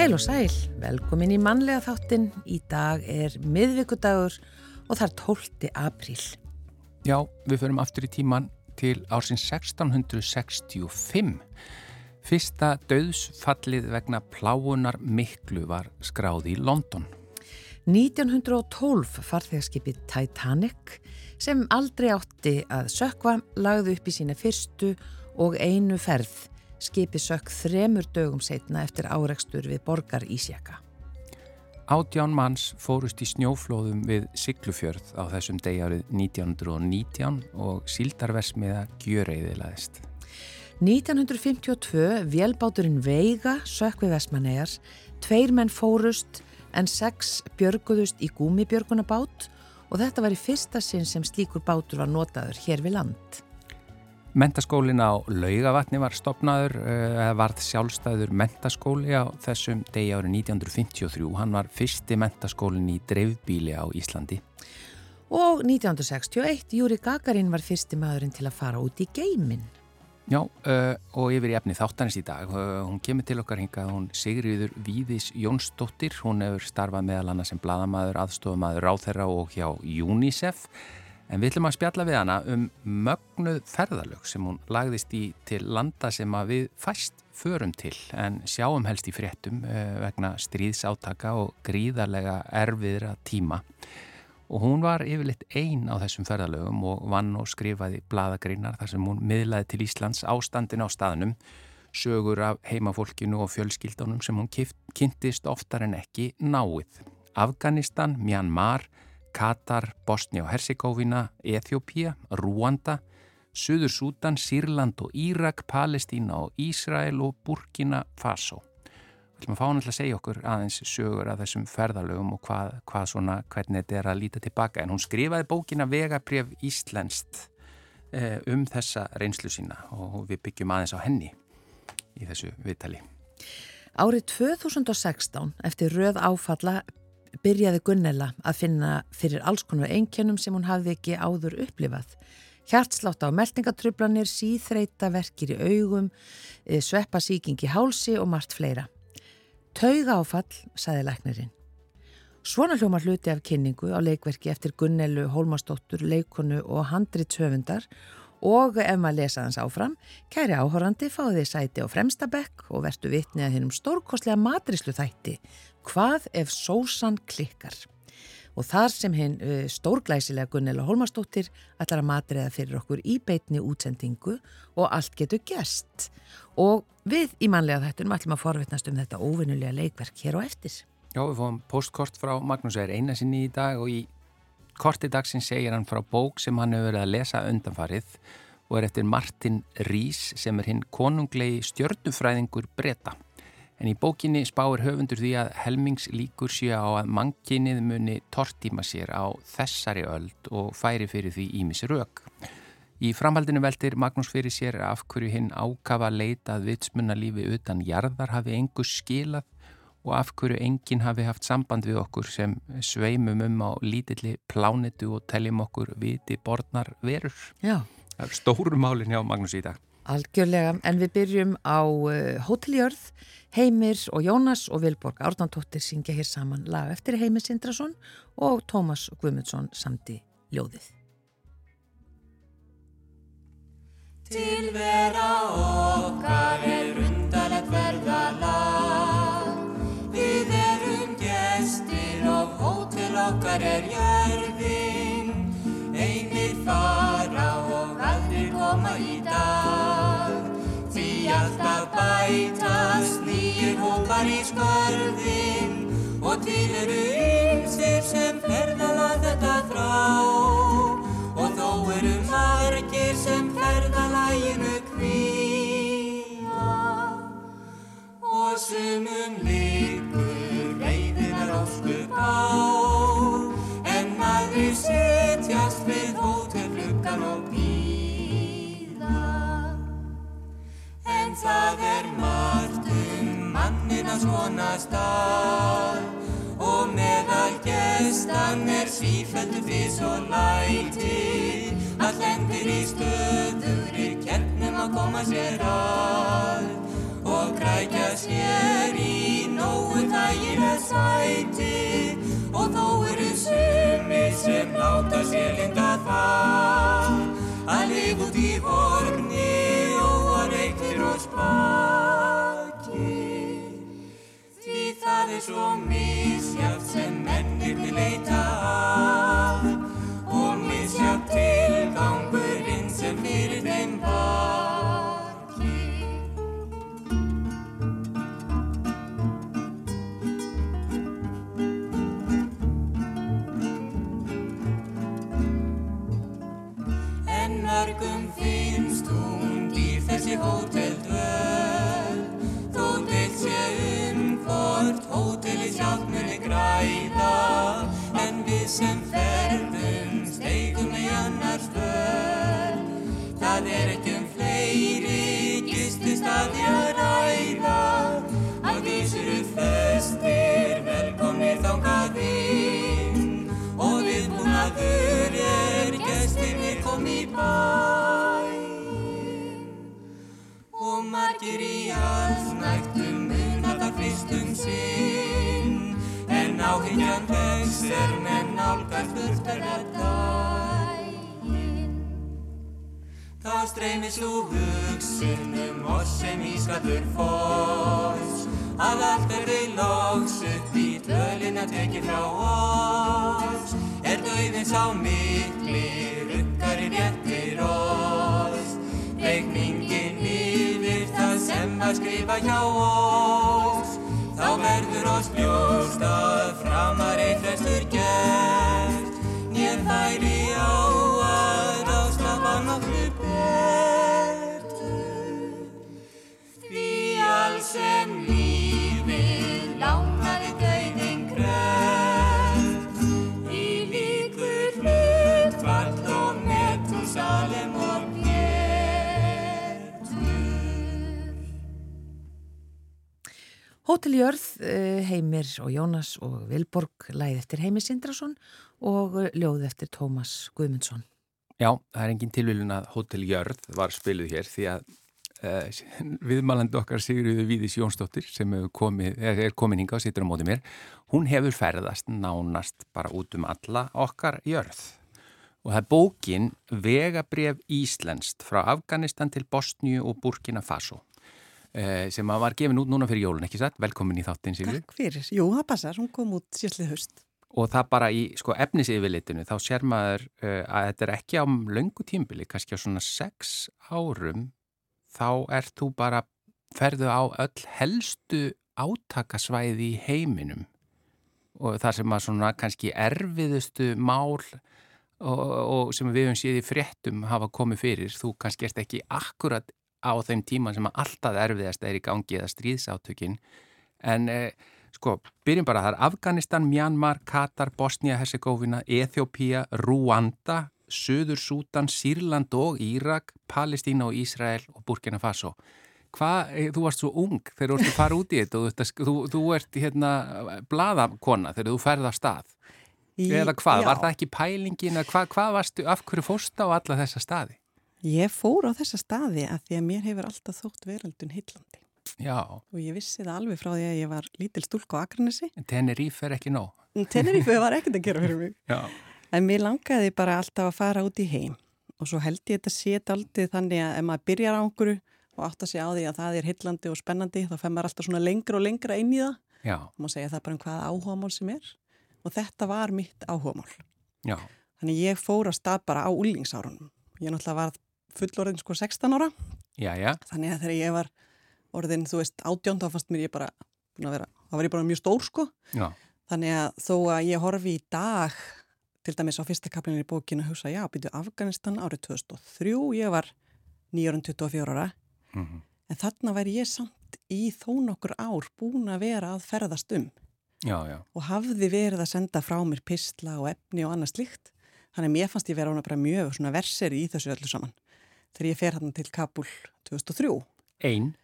Heil og sæl, velkomin í mannlega þáttin. Í dag er miðvíkudagur og það er 12. apríl. Já, við förum aftur í tíman til ársins 1665. Fyrsta döðsfallið vegna pláunar miklu var skráði í London. 1912 farþegarskipið Titanic sem aldrei átti að sökva lagði upp í sína fyrstu og einu ferð skipið sökk þremur dögum setna eftir áreikstur við borgar Ísjaka. Átján manns fórust í snjóflóðum við Siglufjörð á þessum degjarið 1919 og síldarversmiða gjöreiðilaðist. 1952 vélbáturinn Veiga sökk við Vestmannegar, tveir menn fórust en sex björguðust í gúmibjörgunabát og þetta var í fyrsta sinn sem slíkur bátur var notaður hér við land. Mentaskólin á Laugavatni var stopnaður, eh, eða varð sjálfstæður mentaskóli á þessum degi árið 1953. Hann var fyrsti mentaskólin í dreifbíli á Íslandi. Og 1961, Júri Gagarin var fyrsti maðurinn til að fara út í geimin. Já, uh, og yfir í efni þáttanins í dag. Uh, hún kemur til okkar hingað, hún Sigriður Víðis Jónsdóttir. Hún hefur starfað meðal annars sem bladamæður, aðstofamæður, ráþherra og hjá UNICEF. En við ætlum að spjalla við hana um mögnuð ferðalög sem hún lagðist í til landa sem við fæst förum til en sjáum helst í fréttum eh, vegna stríðsátaka og gríðarlega erfiðra tíma. Og hún var yfirleitt einn á þessum ferðalögum og vann og skrifaði bladagreinar þar sem hún miðlaði til Íslands ástandin á staðnum, sögur af heimafólkinu og fjölskyldunum sem hún kynntist oftar en ekki náið. Afganistan, Myanmar, Katar, Bosnia og Herzegovina, Eþjópia, Rúanda, Suður Sútan, Sýrland og Írak, Palestína og Ísrael og Burkina Faso. Við ætlum að fá hann að segja okkur aðeins sögur af þessum ferðalögum og hvað, hvað svona, hvernig þetta er að líta tilbaka. En hún skrifaði bókina Vegabrjöf Íslenskt eh, um þessa reynslu sína og við byggjum aðeins á henni í þessu viðtali. Árið 2016 eftir röð áfalla byrjaði Gunnela að finna fyrir alls konar einkennum sem hún hafði ekki áður upplifað. Hjartslátt á meldingatrublanir, síþreita, verkir í augum, eh, sveppasíking í hálsi og margt fleira. Tauga áfall, saði læknirinn. Svona hljómar hluti af kynningu á leikverki eftir Gunnelu, Hólmastóttur, leikonu og handritsöfundar og ef maður lesa hans áfram, kæri áhorandi fáði sæti á fremstabekk og vertu vitni að hennum stórkoslega matrislu þætti Hvað ef sósan klikkar? Og þar sem hinn uh, stórglæsilega Gunnela Holmastóttir ætlar að matriða fyrir okkur í beitni útsendingu og allt getur gerst. Og við í manlega þettunum ætlum að forvitnast um þetta óvinnulega leikverk hér og eftir. Já, við fóum postkort frá Magnús Eir einasinni í dag og í korti dagsinn segir hann frá bók sem hann hefur verið að lesa undanfarið og er eftir Martin Rís sem er hinn konunglegi stjörnufræðingur breyta. En í bókinni spáir höfundur því að helmingslíkur sé á að mannkinnið muni tortíma sér á þessari öld og færi fyrir því ímis rauk. Í framhaldinu veldir Magnús fyrir sér af hverju hinn ákafa leitað vitsmunna lífi utan jarðar hafi engu skilað og af hverju enginn hafi haft samband við okkur sem sveimum um á lítilli plánitu og teljum okkur viti borðnar verur. Já. Það er stóru málinn hjá Magnús í dag. Algjörlega, en við byrjum á uh, Hóteljörð, Heimir og Jónas og Vilborg Árnandóttir syngja hér saman lag eftir Heimir Sindrason og Tómas Guðmundsson samt í ljóðið. Til vera okkar er undarlegt verða lag Við erum gestir og hótel okkar er jörðin bætast nýjir hópar í skörðin Og til eru ymsir sem ferðala þetta þrá Og þó eru margir sem ferðalæginu kvíða. Og sumum líkur reyðinar óskup á En aðri setjast við hótelfluggan og býða En það er mannina svona stað. Og meðal gestan er sífældu fyrst og læti. Að lendir í stöðugri kernum að koma sér að. Og krækja sér í nógu þægileg sæti. Og þó eru sumi sem láta sér linda það að lifa út í horni og að reyktir og spaki það er svo misjátt sem mennirni leita að Þá streymir svo hugsun um oss sem ískallur foss Að allt er þau loks upp í tölina tekið frá oss. Er dauðin sá mikli rukkar í réttir oss. Reikningin yfir það sem að skrifa hjá oss. Þá verður oss ljóst að framar eitt flestur sem lífið lánaði dauðin kreft Í líkur hlutfall og Metúsalem og Pétur Hótel Jörð, eh, Heimir og Jónas og Vilborg læði eftir Heimir Sindrason og ljóði eftir Tómas Guðmundsson. Já, það er engin tilvílun að Hotel Jörð var spiluð hér því að viðmælandi okkar Sigriði Víðis Jónsdóttir sem komið, er, er komin hinga og situr á móti mér, hún hefur ferðast nánast bara út um alla okkar Jörð. Og það er bókin Vegabref Íslenskt frá Afganistan til Bosníu og Burkina Faso uh, sem var gefin út núna fyrir jólun, ekki satt? Velkomin í þáttinn Sigriði. Takk fyrir. Jú, það passar. Hún kom út síðastlið haust. og það bara í sko, efnisyfirlitinu þá sér maður uh, að þetta er ekki á löngu tímbili, kannski á svona sex árum þá ert þú bara ferðu á öll helstu átakasvæði í heiminum. Og það sem að svona kannski erfiðustu mál og, og sem við höfum séð í fréttum hafa komið fyrir, þú kannski ert ekki akkurat á þeim tíma sem að alltaf erfiðast er í gangi eða stríðsátökin. En eh, Sko, byrjum bara, það er Afganistan, Myanmar, Katar, Bosnia-Herzegovina, Eþjópía, Rwanda, Suður Sútan, Sýrland og Írak, Palestína og Ísrael og Burkina Faso. Hvað, þú varst svo ung þegar þú ert að fara út í þetta og þú, þú ert hérna bladakona þegar þú ferð af stað. Í, Eða hvað, já. var það ekki pælingin að hvað, hvað varstu, af hverju fórst á alla þessa staði? Ég fór á þessa staði að því að mér hefur alltaf þótt veraldun hillandi. Já. Og ég vissi það alveg frá því að ég var lítil stúlk á Akranesi. En Tenerife er ekki nóg. Tenerife var ekkert að gera fyrir mig. Já. En mér langaði bara alltaf að fara út í heim. Og svo held ég þetta sétt aldrei þannig að ef maður byrjar á einhverju og átt að segja á því að það er hillandi og spennandi, þá fær maður alltaf svona lengra og lengra inn í það. Já. Og maður segja það bara um hvaða áhugamál sem er. Og þetta var mitt áhugamál. Já. Þannig ég fór að stað bara á úlingsárunum. Ég náttúrulega var fullorðin sko 16 ára. Já. Þannig að þegar ég var orðin, þú veist, átjón, þá fannst mér ég bara vera, þá var ég bara mjög stór sko. Já. Þannig að þó að ég horfi í dag, til dæmis á fyrsta kaplinni í bókinu, hugsa, já, byrju Afganistan árið 2003, ég var 924 ára, Mm -hmm. en þarna væri ég samt í þó nokkur ár búin að vera að ferðast um. Já, já. Og hafði verið að senda frá mér pistla og efni og annað slikt. Þannig að mér fannst ég vera bara mjög verseri í þessu öllu saman. Þegar ég fer hann til Kabul 2003. Einn?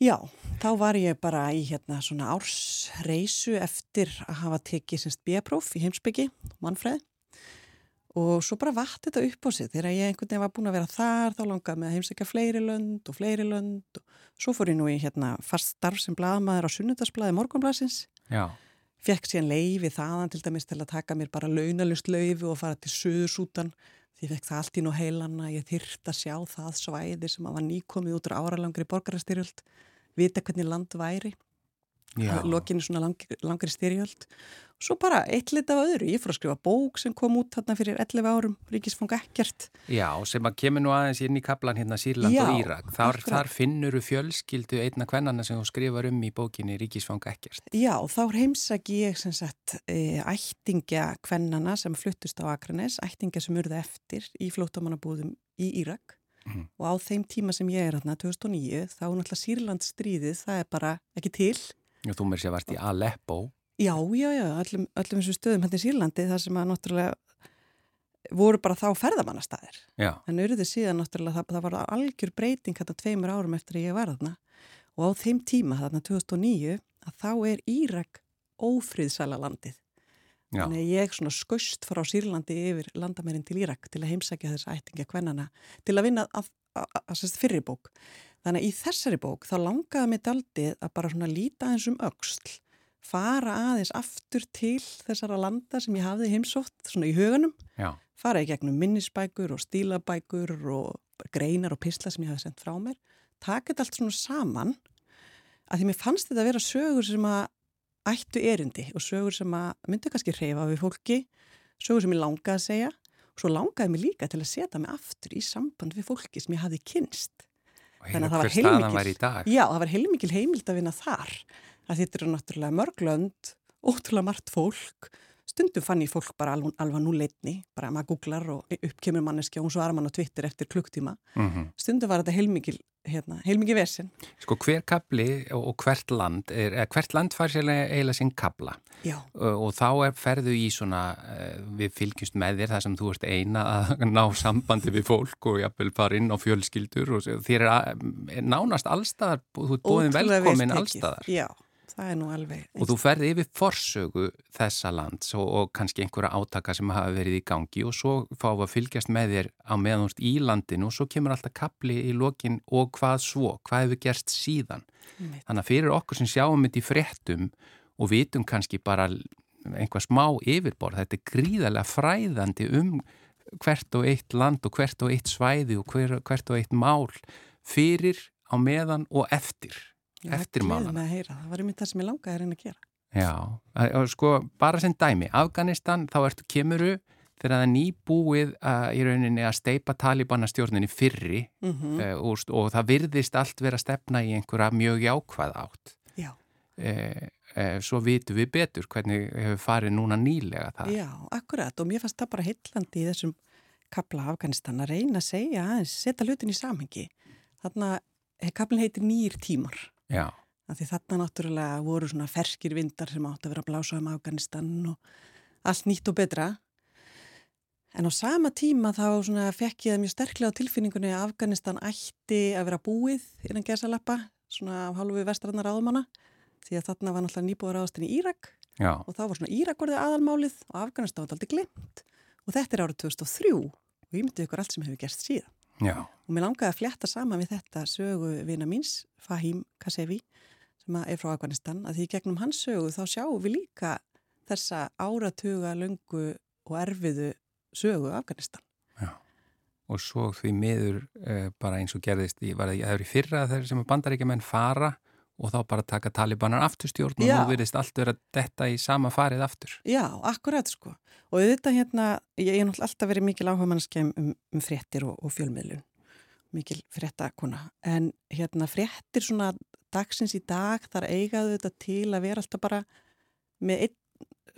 Já, þá var ég bara í hérna svona ársreisu eftir að hafa tekið semst B-próf í heimsbyggi, mannfræði. Og svo bara vatt þetta upp á sig. Þegar ég einhvern veginn var búin að vera þar þá langaði með að heimsækja fleiri lönd og fleiri lönd. Og svo fór ég nú í hérna fast starf sem blaðmaður á sunnudasblaði morgunblasins Já. Fekk síðan leifi þaðan til dæmis til að taka mér bara launalust leifi og fara til Suðursútan. Því ég fekk það allt í nú heilanna, ég þyrrt að sjá það svæði sem að var nýkomið út úr áralangri borgarastyrjöld, vita hvernig land væri. Lokinu svona lang, langri styrjöld. Og svo bara eitt lit af öðru. Ég fór að skrifa bók sem kom út þarna fyrir 11 árum, Ríkisfang ekkert. Já, sem að kemur nú aðeins inn í kaplan hérna Sýrland Já, og Írak. Þar, þar finnur fjölskyldu einna kvennana sem þú skrifar um í bókinni Ríkisfang ekkert. Já, þá heimsaki ég sem sagt e, ættingja kvennana sem fluttust á Akranes ættingja sem urða eftir í flótamannabúðum í Írak mm. og á þeim tíma sem ég er hérna 2009 þá er náttúrulega Sýrland stríðið, það er bara ekki til Og þú mér sé að vart í Aleppo. Já, já, já, öllum, öllum þessum stöðum hérna í Sýrlandi þar sem að náttúrulega voru bara þá ferðamannastæðir. En auðvitað síðan náttúrulega það, það var algjör breyting hérna tveimur árum eftir að ég var þarna og á þeim tíma þarna 2009 að þá er Írak ófríðsæla landið. Þannig að ég svona skust frá Sýrlandi yfir landamærin til Írak til að heimsækja þess ættinga kvennana til að vinna að, að, að, að fyrirbók. Þannig að í þessari bók þá langaði mig daldið að bara svona líta eins um auksl, fara aðeins aftur til þessara landa sem ég hafði heimsótt svona í huganum, Já. fara í gegnum minnisbækur og stílabækur og greinar og pisla sem ég hafði sendt frá mér, taka þetta allt svona saman að því mér fannst þetta að vera sögur sem að ættu erindi og sögur sem að myndi kannski reyfa við fólki, sögur sem ég langaði að segja og svo langaði mig líka til að setja mig aftur í samband við fólki sem ég hafði kynst Þannig að það var heilmikil, já, það var heilmikil heimild að vinna þar. Það þittir náttúrulega mörglönd, ótrúlega margt fólk. Stundum fann ég fólk bara alveg, alveg nú leitni, bara maður googlar og uppkemur manneski og hún svarar mann á Twitter eftir klukktíma. Mm -hmm. Stundum var þetta heilmikil, hérna, heilmikil versin. Sko hver kapli og hvert land, er, hvert land fær sér eiginlega sín kapla. Já. og þá er, ferðu í svona eh, við fylgjumst með þér þar sem þú ert eina að ná sambandi við fólk og jafnvel fara inn á fjölskyldur og þér er, að, er nánast allstaðar þú ert bóðin velkomin allstaðar Já, það er nú alveg og þú ferði yfir forsögu þessa lands og, og kannski einhverja átaka sem hafa verið í gangi og svo fáum við að fylgjast með þér á meðanúst í landinu og svo kemur alltaf kapli í lokin og hvað svo, hvað hefur gerst síðan Mitt. þannig að fyrir okkur sem sjáum þetta í fréttum og vitum kannski bara einhvað smá yfirborð. Þetta er gríðarlega fræðandi um hvert og eitt land og hvert og eitt svæði og hver, hvert og eitt mál fyrir, á meðan og eftir. Eftir málan. Það var einmitt það sem ég langaði að reyna að gera. Já, sko, bara sem dæmi. Afganistan, þá ertu kemuru þegar það er nýbúið að, í rauninni að steipa Talibana-stjórninni fyrri mm -hmm. uh, og, og það virðist allt vera stefna í einhverja mjög jákvæð átt. Já. Uh, svo vitum við betur hvernig hefur farið núna nýlega það. Já, akkurat og mér fannst það bara heillandi í þessum kapla Afganistan að reyna að segja aðeins, setja hlutin í samhengi. Þarna, eh, kaplin heitir Nýr tímar. Já. Því þarna náttúrulega voru svona ferskir vindar sem átt að vera að blása um Afganistan og allt nýtt og betra. En á sama tíma þá fekk ég það mjög sterklega á tilfinningunni að Afganistan ætti að vera búið innan gesalappa, svona á halvu vestrannar áðumanna því að þarna var náttúrulega nýbúið ráðastinn í Írak Já. og þá var svona Írak orðið aðalmálið og Afganistan var alltaf glemt og þetta er árið 2003 og ég myndi ykkur allt sem hefur gerst síðan Já. og mér langaði að fletta saman við þetta sögu vina míns, Fahim Kasevi sem er frá Afganistan að því gegnum hans sögu þá sjáum við líka þessa áratuga, löngu og erfiðu sögu Afganistan Já og svo því miður eh, bara eins og gerðist í, var það í fyrra þegar sem bandaríkjumenn fara og þá bara taka talibanar aftur stjórn og nú verðist allt vera detta í sama farið aftur. Já, akkurat sko. Og þetta hérna, ég er náttúrulega alltaf verið mikil áhuga mannskjæm um, um fréttir og, og fjölmiðlun, mikil fréttakona. En hérna fréttir svona dagsins í dag þar eigaðu þetta til að vera alltaf bara með einn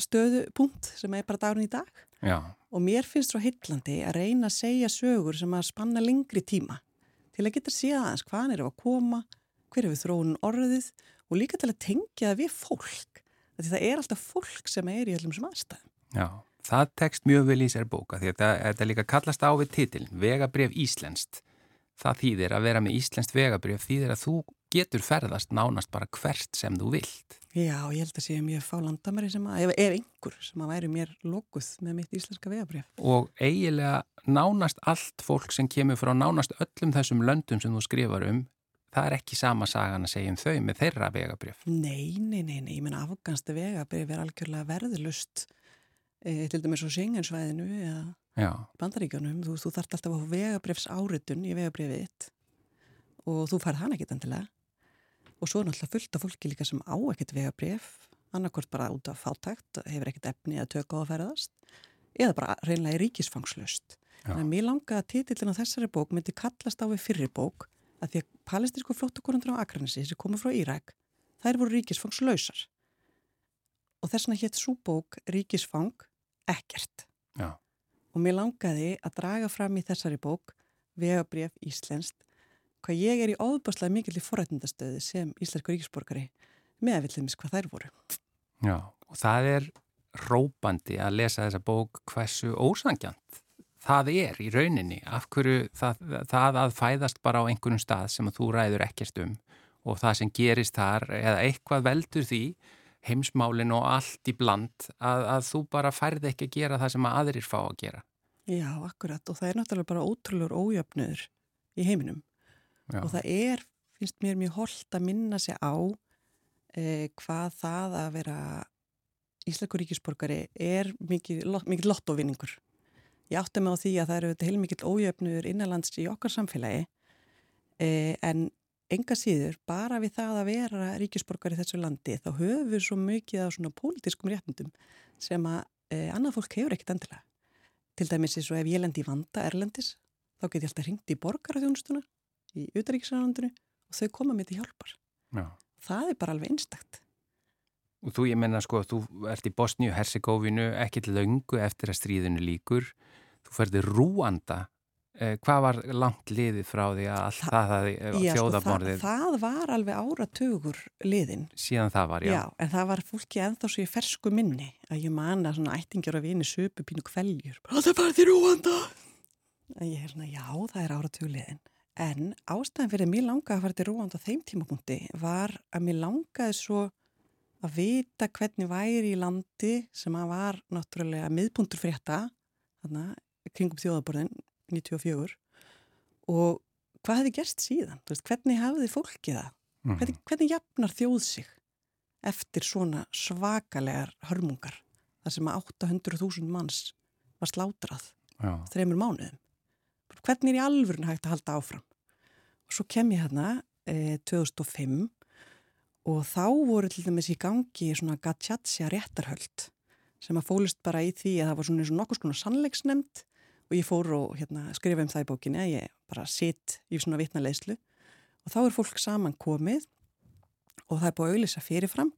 stöðupunkt sem er bara dagurinn í dag. Já. og mér finnst svo heitlandi að reyna að segja sögur sem að spanna lengri tíma. Til að geta séð aðeins hvaðan eru að koma hver hefur þróun orðið og líka til að tengja við fólk. Því það er alltaf fólk sem er í öllum sem aðstæðum. Já, það tekst mjög vel í sér bóka því að þetta líka kallast á við titil, vegabref Íslenskt. Það þýðir að vera með Íslenskt vegabref þýðir að þú getur ferðast nánast bara hvert sem þú vilt. Já, ég held að sé mjög fá landamæri sem að, ef, ef einhver sem að væri mér lókuð með mitt íslenska vegabref. Og eigilega nánast allt fólk sem kemur frá nánast öllum þessum löndum sem þú skrifar um það er ekki sama sagan að segja um þau með þeirra vegabrjöf. Nei, nei, nei, nei, ég menna afganstu vegabrjöf er algjörlega verðlust e, til dæmis á Singensvæðinu eða bandaríkjónum, þú, þú þart alltaf á vegabrjöfs áritun í vegabrjöfið þitt og þú færð hann ekkit endilega. Og svo er náttúrulega fullt af fólki líka sem á ekkit vegabrjöf annarkort bara út af fátækt hefur ekkit efni að tökka á að ferðast eða bara reynlega í ríkisfangslust mér langa að títillin á þessari bók myndi kallast á við fyrir bók að því að palestinsku flóttakorundur á Akranesi sem komur frá Írak, þær voru ríkisfangslausar og þess vegna hétt svo bók ríkisfang ekkert Já. og mér langaði að draga fram í þessari bók vegabref Íslenskt hvað ég er í óbáslega mikill í forrætnindastöði sem íslensku ríkisborgari með að villumis hvað þær voru. Já, og það er rópandi að lesa þessa bók hversu ósangjant það er í rauninni, af hverju það, það að fæðast bara á einhvern stað sem þú ræður ekkert um og það sem gerist þar eða eitthvað veldur því heimsmálin og allt í bland að, að þú bara færði ekki að gera það sem að aðrir fá að gera. Já, akkurat og það er náttúrulega bara ótrúlur ójöfnur í heiminum Já. og það er, finnst mér mjög holdt að minna sig á eh, hvað það að vera Íslakur ríkisborgari er mikið, mikið lottovinningur Ég átti mig á því að það eru heilmikið ójöfnur innanlands í okkar samfélagi eh, en enga síður bara við það að vera ríkisborgar í þessu landi þá höfum við svo mikið á svona pólitískum réttundum sem að eh, annað fólk hefur ekkit endilega. Til dæmis eins og ef ég lendi í vanda erlendis þá get ég alltaf hringt í borgarþjónustuna í utaríkisarlandinu og þau koma mér til hjálpar. Já. Það er bara alveg einstaktt. Og þú, ég menna sko, þú ert í Bosníu, Herzegovinu, ekkit laungu eftir að stríðinu líkur þú ferði rúanda eh, hvað var langt liðið frá því að allt Þa, það hefði þjóðamorðið sko, það, það var alveg áratugur liðin síðan það var, já. já en það var fólki ennþá svo í fersku minni að ég manna svona ættingjur af einu söpu pínu kveljur það ferði rúanda! En ég er svona, já, það er áratugur liðin en ástæðan fyrir að mér langaði að fara til rúanda á þeim tímapunkti var að mér langaði svo að vita hvernig væri í landi sem að var náttúrulega miðpuntur frétta þarna kringum þjóðaborðin 94 og hvað hefði gerst síðan? Veist, hvernig hafði fólkið það? Mm. Hvernig, hvernig jafnar þjóð sig eftir svona svakalegar hörmungar þar sem að 800.000 manns var slátrað Já. þreymur mánuðum? Hvernig er í alvörun hægt að halda áfram? Og svo kem ég hérna eh, 2005 og þá voru til dæmis í gangi svona gatsjatsja réttarhöld sem að fólist bara í því að það var svona nokkuð svona sannleiksnemnd og ég fór og hérna, skrifa um það í bókinni að ég bara sitt í svona vitnaleyslu og þá er fólk saman komið og það er búið að auðvisa fyrirfram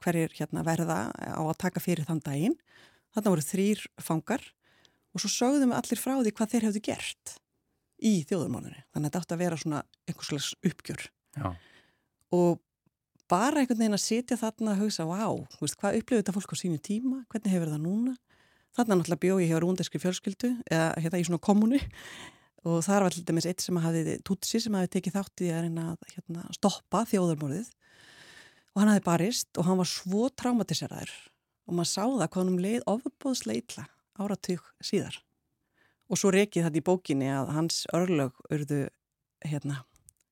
hverjir hérna, verða á að taka fyrir þann daginn. Þarna voru þrýr fangar og svo sögðum allir frá því hvað þeir hefðu gert í þjóðurmónunni þannig að þetta átti að vera svona einhvers slags uppgjör. Já. og bara einhvern veginn að sitja þarna að hugsa, wow, hvað upplifir þetta fólk á sínu tíma, hvernig hefur það núna Þannig að náttúrulega bjóð ég hjá rúndeskri fjölskyldu eða hérna í svona kommuni og það var til dæmis eitt sem hafiði tutsi sem hafiði tekið þátt í að reyna að hérna, stoppa þjóðarmorðið. Og hann hafiði barist og hann var svo traumatiseraður og maður sá það hvað hann leið ofubóðslega illa áratug síðar. Og svo reykið þetta í bókinni að hans örlög urðu hérna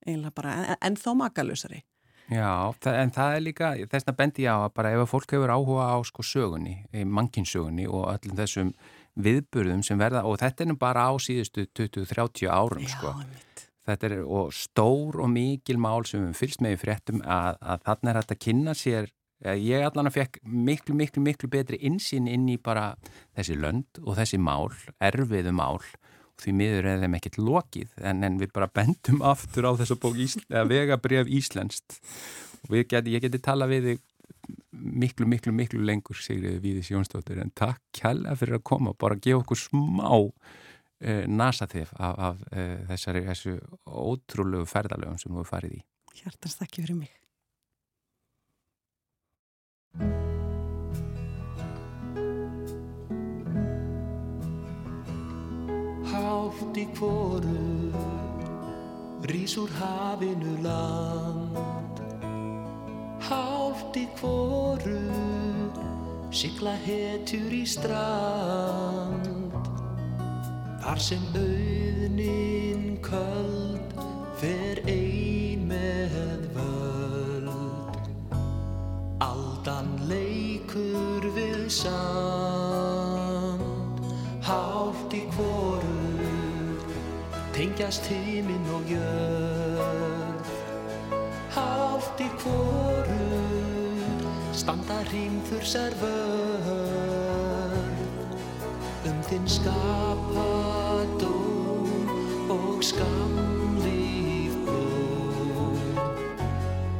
einlega bara ennþá en makalösari Já, en það er líka, þess að bendi ég á að bara ef að fólk hefur áhuga á sko sögunni, mankinsögunni og öllum þessum viðburðum sem verða og þetta er nú bara á síðustu 20-30 árum Já, sko. Mitt. Þetta er og stór og mikil mál sem við fylgst með í fréttum að, að þarna er hægt að kynna sér, ég allan að fekk miklu, miklu, miklu betri insýn inn í bara þessi lönd og þessi mál, erfiðu mál því miður er þeim ekkert lokið en, en við bara bendum aftur á þessa bók vegabref Íslenskt. Og get, ég geti tala við þig miklu, miklu, miklu lengur Sigriði Víðis Jónsdóttir en takk kjalla fyrir að koma og bara gefa okkur smá eh, nasaþef af, af eh, þessari þessu ótrúlegu ferðalögum sem við farið í. Hjartast ekki fyrir mig hátt í kvoru rís úr hafinu land. Hátt í kvoru sigla hetur í strand. Þar sem auðnin köld fer ein með völd. Aldan leikur við sand Tengjast tíminn og jörð. Hátt í kvoru Standa hringþur servör. Um þinn skapadóm og skamlíf blóm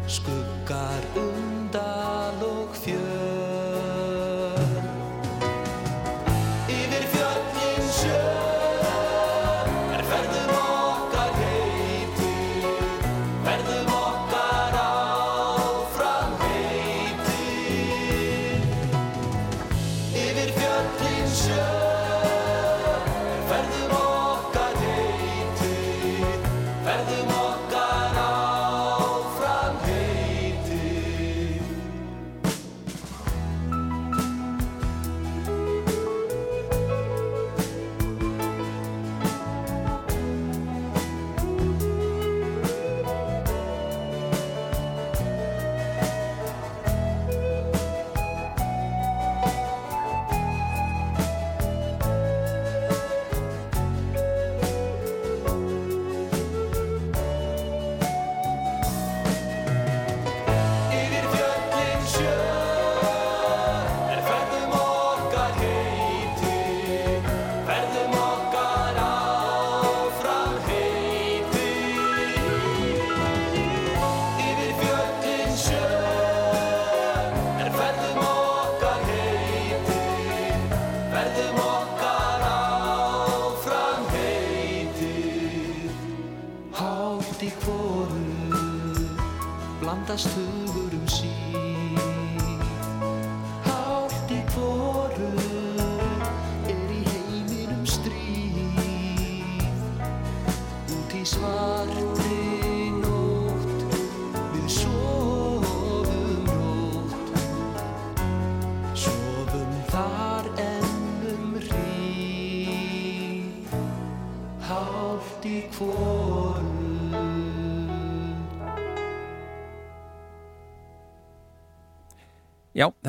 Skuggar undal og fjör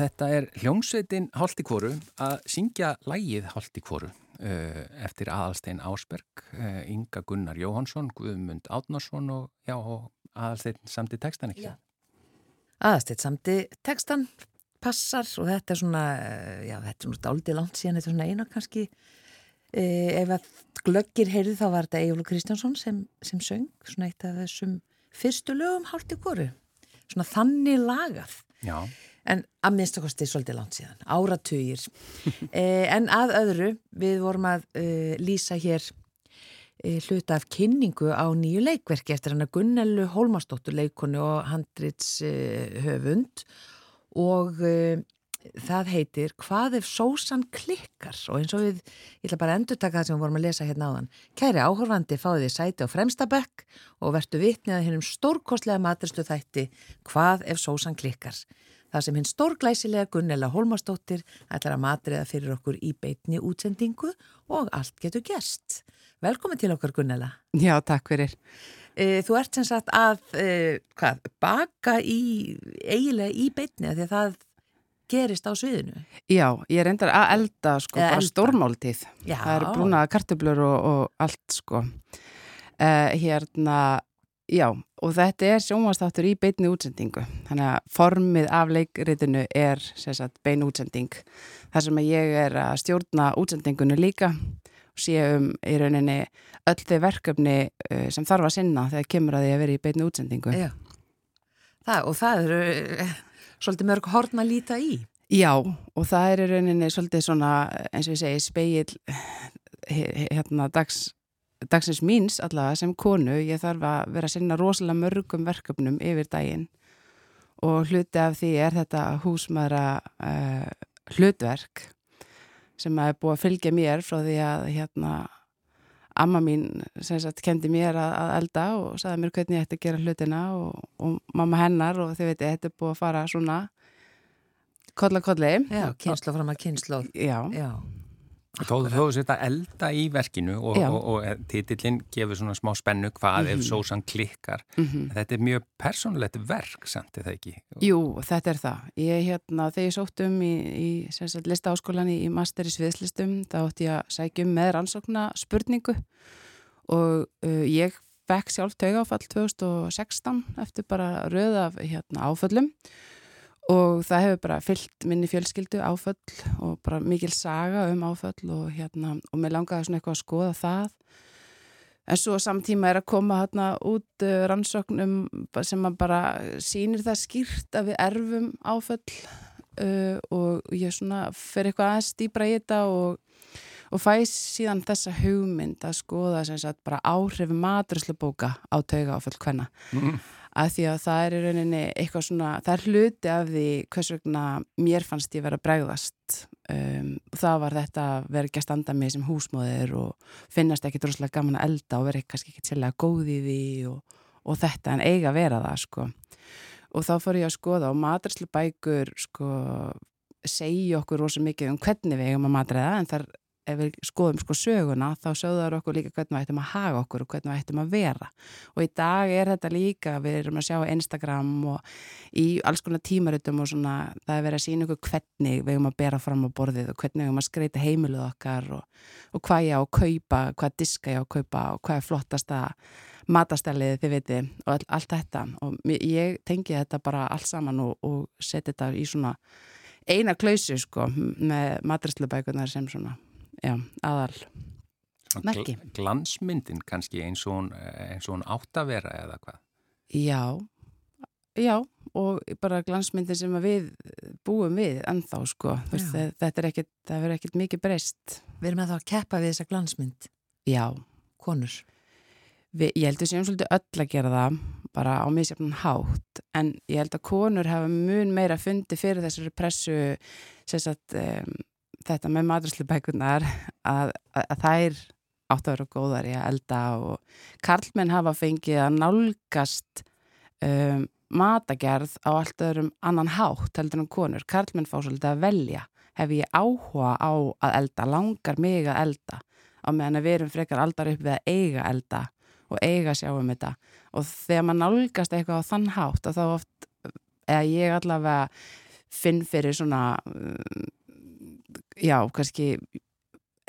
þetta er hljómsveitin Haldi Kvoru að syngja lægið Haldi Kvoru uh, eftir Aðalstein Ásberg, uh, Inga Gunnar Jóhansson, Guðmund Átnarsson og, og Aðalstein samti textan ekki. Já. Aðasteitt samti textan passar og þetta er svona, eh, já þetta er svona dálítið langt síðan, þetta er svona eina kannski e, ef að glöggir heyrði þá var þetta Egilur Kristjánsson sem, sem söng, svona eitt af þessum fyrstu lögum hálft í koru, svona þannig lagað. Já, En að minnstakosti svolítið langt síðan, áratugir. eh, en að öðru, við vorum að eh, lýsa hér eh, hluta af kynningu á nýju leikverki eftir hann að Gunnelu Hólmastóttur leikonu og handrits eh, höfund og eh, það heitir Hvað ef sósan klikkar og eins og við, ég ætla bara að endur taka það sem við vorum að lesa hérna áðan. Kæri áhorfandi fáið þið sæti á fremsta bekk og vertu vitnið að hennum stórkostlega maturstu þætti Hvað ef sósan klikkar. Það sem hinn stórglæsilega Gunnela Hólmarsdóttir ætlar að matriða fyrir okkur í beitni útsendingu og allt getur gerst. Velkomin til okkar Gunnela. Já, takk fyrir. E, þú ert sem sagt að e, hvað, baka í, eiginlega í beitni því að það gerist á sviðinu. Já, ég er endar að elda sko, Eða bara stórmáltíð. Já. Það eru brúna kartöblur og, og allt sko. Uh, hérna, já, og þetta er sjónvastáttur í beinni útsendingu. Þannig að formið af leikritinu er sagt, bein útsending. Það sem að ég er að stjórna útsendingunni líka og sé um í rauninni öll þau verkefni uh, sem þarf að sinna þegar kemur að því að vera í beinni útsendingu. Já. Það, og það eru e, svolítið mörg horn að líta í. Já, og það er í rauninni svolítið svona, eins og ég segi, speil hérna dags, dagsins míns allavega sem konu. Ég þarf að vera að sinna rosalega mörgum verkefnum yfir daginn og hluti af því er þetta húsmaðra uh, hlutverk sem að er búið að fylgja mér frá því að hérna amma mín sem sagt kendi mér að, að elda og sagði mér hvernig ég ætti að gera hlutina og, og mamma hennar og þið veitir, þetta er búið að fara svona kolla kolli. Já, kynslu fram að kynslu. Já, Já, Þó þú setja elda í verkinu og, og, og titillin gefur svona smá spennu hvað ef sósan klikkar. Þetta er mjög persónulegt verk, samt er það ekki? Jú, þetta er það. Ég hérna, þegar ég sótt um í, í listaáskólan í, í master í sviðslistum, þá átti ég að sækja um með rannsókna spurningu og uh, ég fekk sjálf taugáfall 2016 eftir bara röð af hérna, áföllum og það hefur bara fyllt minni fjölskyldu áföll og bara mikil saga um áföll og hérna, og mér langaði svona eitthvað að skoða það En svo samtíma er að koma hérna út uh, rannsóknum sem að bara sýnir það skýrt að við erfum áföll uh, og ég svona fer eitthvað aðeins dýbra í þetta og, og fæ síðan þessa hugmynd að skoða sem sagt bara áhrif maturslubóka á tauga áföll hvenna. Að því að það er í rauninni eitthvað svona, það er hluti af því hvers vegna mér fannst ég vera bregðast um, það var þetta að vera ekki að standa með sem húsmóðir og finnast ekki droslega gaman að elda og vera kannski ekki sérlega góð í því og, og þetta en eiga að vera það sko. Og þá fór ég að skoða og maturslubækur sko segja okkur rosa mikið um hvernig við eigum að matræða en þar ef við skoðum sko söguna þá sögðar okkur líka hvernig við ættum að haga okkur og hvernig við ættum að vera. Og í dag er þetta líka, við erum að sjá Instagram og í alls konar tímaritum og svona það er verið að sína okkur hvernig við eigum að bera fram á borðið og hvernig við eigum að skreita heimiluð okkar og, og hvað ég á að kaupa, hvað diska ég á að kaupa og hvað er flottasta matastælið þið viti og all, allt þetta. Og ég tengi þetta bara allt saman og, og setja þetta í svona eina klausu sko með matræslubækunar sem svona já, aðal. Merki. gl- Glansmyndin kannski eins og hún, eins og hún átt að vera eða hvað? Já, já og bara glansmyndin sem að við búum við ennþá sko. Þe- þetta er ekkit, það verður ekkit mikið breyst. Við erum að þá að keppa við þessa glansmynd, Já, konur. við, ég held að séum svolítið öll að gera það bara á misjafnan hátt. En ég held að konur hafa mun meira fundi fyrir þessari pressu sem sagt um, þetta með maturslubækunar að, að, að þær átt að vera góðar í að elda og karlmenn hafa fengið að nálgast um, matagerð á allt öðrum annan hátt heldur en konur. Karlmenn fá svolítið að velja. Hef ég áhuga á að elda, langar mig að elda á meðan við erum frekar aldar upp við að eiga elda og eiga að sjá um þetta. Og þegar maður nálgast eitthvað á þann hátt og þá oft, eða ég allavega finn fyrir svona, um, já, kannski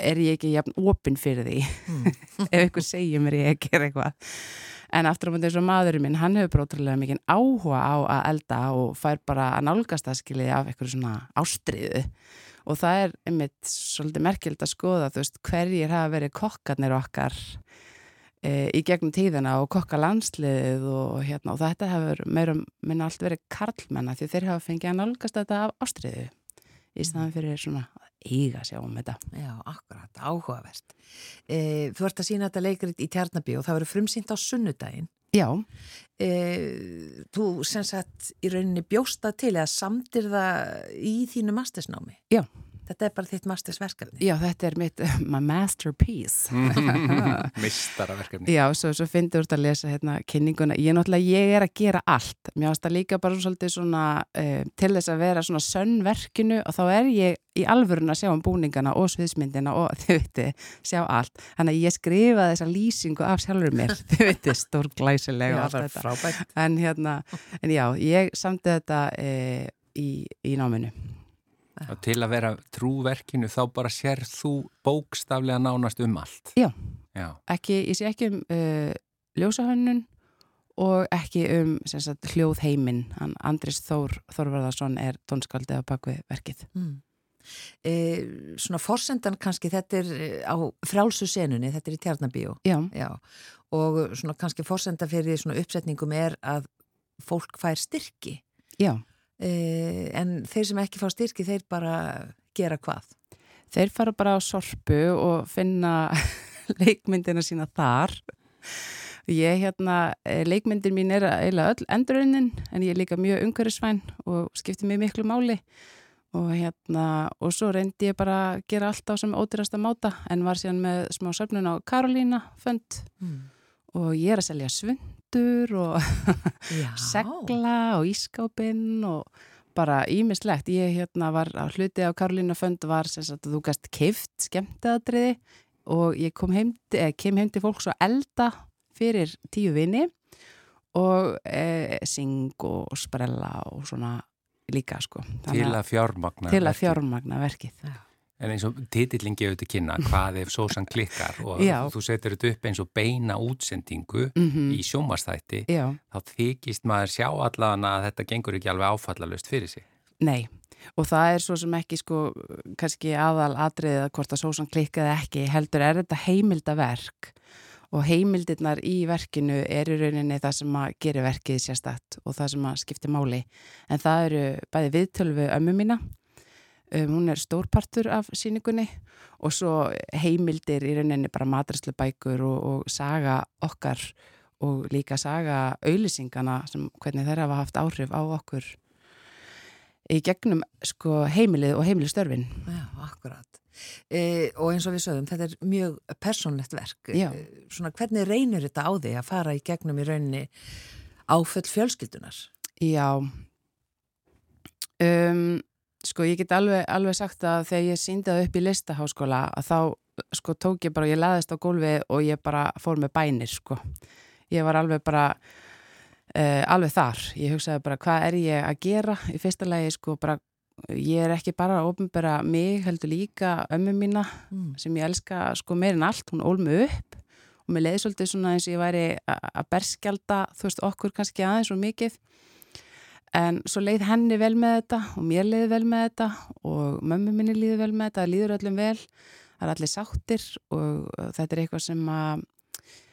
er ég ekki jafn opinn fyrir því. Ef einhver segir mér ég að gera eitthvað. En aftur á mútið eins og maðurinn minn hann hefur brótrúlega mikið áhuga á að elda og fær bara að nálgast það skiljið af eitthvað svona ástriðu og það er einmitt svolítið merkjöld að skoða þú veist hverjir hafa verið kokkarnir okkar e, í gegnum tíðina og kokka landsliðið og, hérna, og þetta hefur meira minna allt verið karlmenna því þeir hafa fengið að nálgast þetta af ástriðu í staðan fyrir svona eiga sjá um þetta Já, akkurat, áhugavert. E, þú ert að sína þetta leikrit í Tjarnabí og það verður frumsýnt á sunnudaginn. Já, E, þú sem sagt í rauninni bjósta til eða samtir það í þínu mastersnámi. Já. Þetta er bara þitt mastersverkefni. Já, þetta er mitt, my masterpiece. Mistaraverkefni. Já, svo, svo finnir þú að lesa hérna kynninguna. Ég er náttúrulega, ég er að gera allt. Mér finnst það líka bara svolítið svona uh, til þess að vera svona sönnverkinu og þá er ég í alvörun að sjá um búningana og sviðsmyndina og þið veitir, sjá allt. Þannig að ég skrifaði þessa lýsingu af sjálfur mér, þið veitir, stór glæsilega og allt það er þetta. frábært. En hérna, en já, ég samti þetta uh, í, í náminu. Og til að vera trúverkinu þá bara sér þú bókstaflega nánast um allt. Já. Já. ekki, ég sé ekki um uh, ljósahönnun og ekki um sem sagt, hljóð heiminn hann Andris Þór Þórvarðarsson er tónskaldið á bakvið verkið Mm. E, svona forsendan kannski, þetta er eh, á frjálsu senunni, þetta er í Tjarnabíu. Já, Já, og svona kannski forsenda fyrir svona uppsetningum er að fólk fær styrki. já, en þeir sem ekki fá styrki, þeir bara gera hvað? þeir fara bara á sorpu og finna leikmyndina sína þar ég hérna, eh, leikmyndin mín er eiginlega öll endurunnin en ég er líka mjög umhverfisvæn og skipti mig miklu máli og hérna, og svo reyndi ég bara að gera allt á sem ódýrasta máta en var síðan með smá söfnun á Karolína fönd Mm. og ég er að selja svundur og segla og ískápinn og bara ímislegt. Ég hérna var á hluti á Karolína Fönd var sem sagt að þú gæst keift skemmteðadriði og ég kom heim, eh, kem heim til fólks og elda fyrir tíu vini og eh, syng og sprella og svona líka sko. Til að fjármagna til að verkið. fjármagna verkið. En eins og titillin gefur til kynna hvað ef sósan klikkar og Já. þú setur þetta upp eins og beina útsendingu Mm í sjómastætti Já, þá þykist maður sjá allan að þetta gengur ekki alveg áfallalust fyrir sig. nei. Og það er svo sem ekki sko kannski aðal atriðið að hvort að sósan klikkaði ekki heldur er þetta heimildaverk og heimildirnar í verkinu er í rauninni það sem að gera verkið sérstætt og það sem að skipti máli. En það eru bæði viðtölvu ömmu mína, um, hún er stórpartur af síningunni og svo heimildir í rauninni bara matræslu bækur og, og saga okkar og líka saga auðlýsingana sem hvernig þeir hafa haft áhrif á okkur í gegnum sko heimilið og heimilistörfin. Já, akkurat. E, og eins og við sögum, þetta er mjög persónlegt verk. E, svona, hvernig reynir þetta á því að fara í gegnum í rauninni áföll fjölskyldunar? Já um, sko ég get alveg, alveg sagt að þegar ég síndaði upp í listaháskóla að þá sko tók ég bara, ég laðist á gólfið og ég bara fór með bænir sko. Ég var alveg bara uh, alveg þar, ég hugsaði bara hvað er ég að gera í fyrsta lagi sko bara, ég er ekki bara að ofnbæra mig heldur líka ömmu mína Mm. sem ég elska sko meirinn allt, hún ól mig upp og mér leiði svolítið svona eins og ég væri að berskjalda, þú veist, okkur kannski aðeins og mikið en svo leið henni vel með þetta og mér leiði vel með þetta og mömmu minni líði vel með þetta, það líður öllum vel. Það er allir sáttir og þetta er eitthvað sem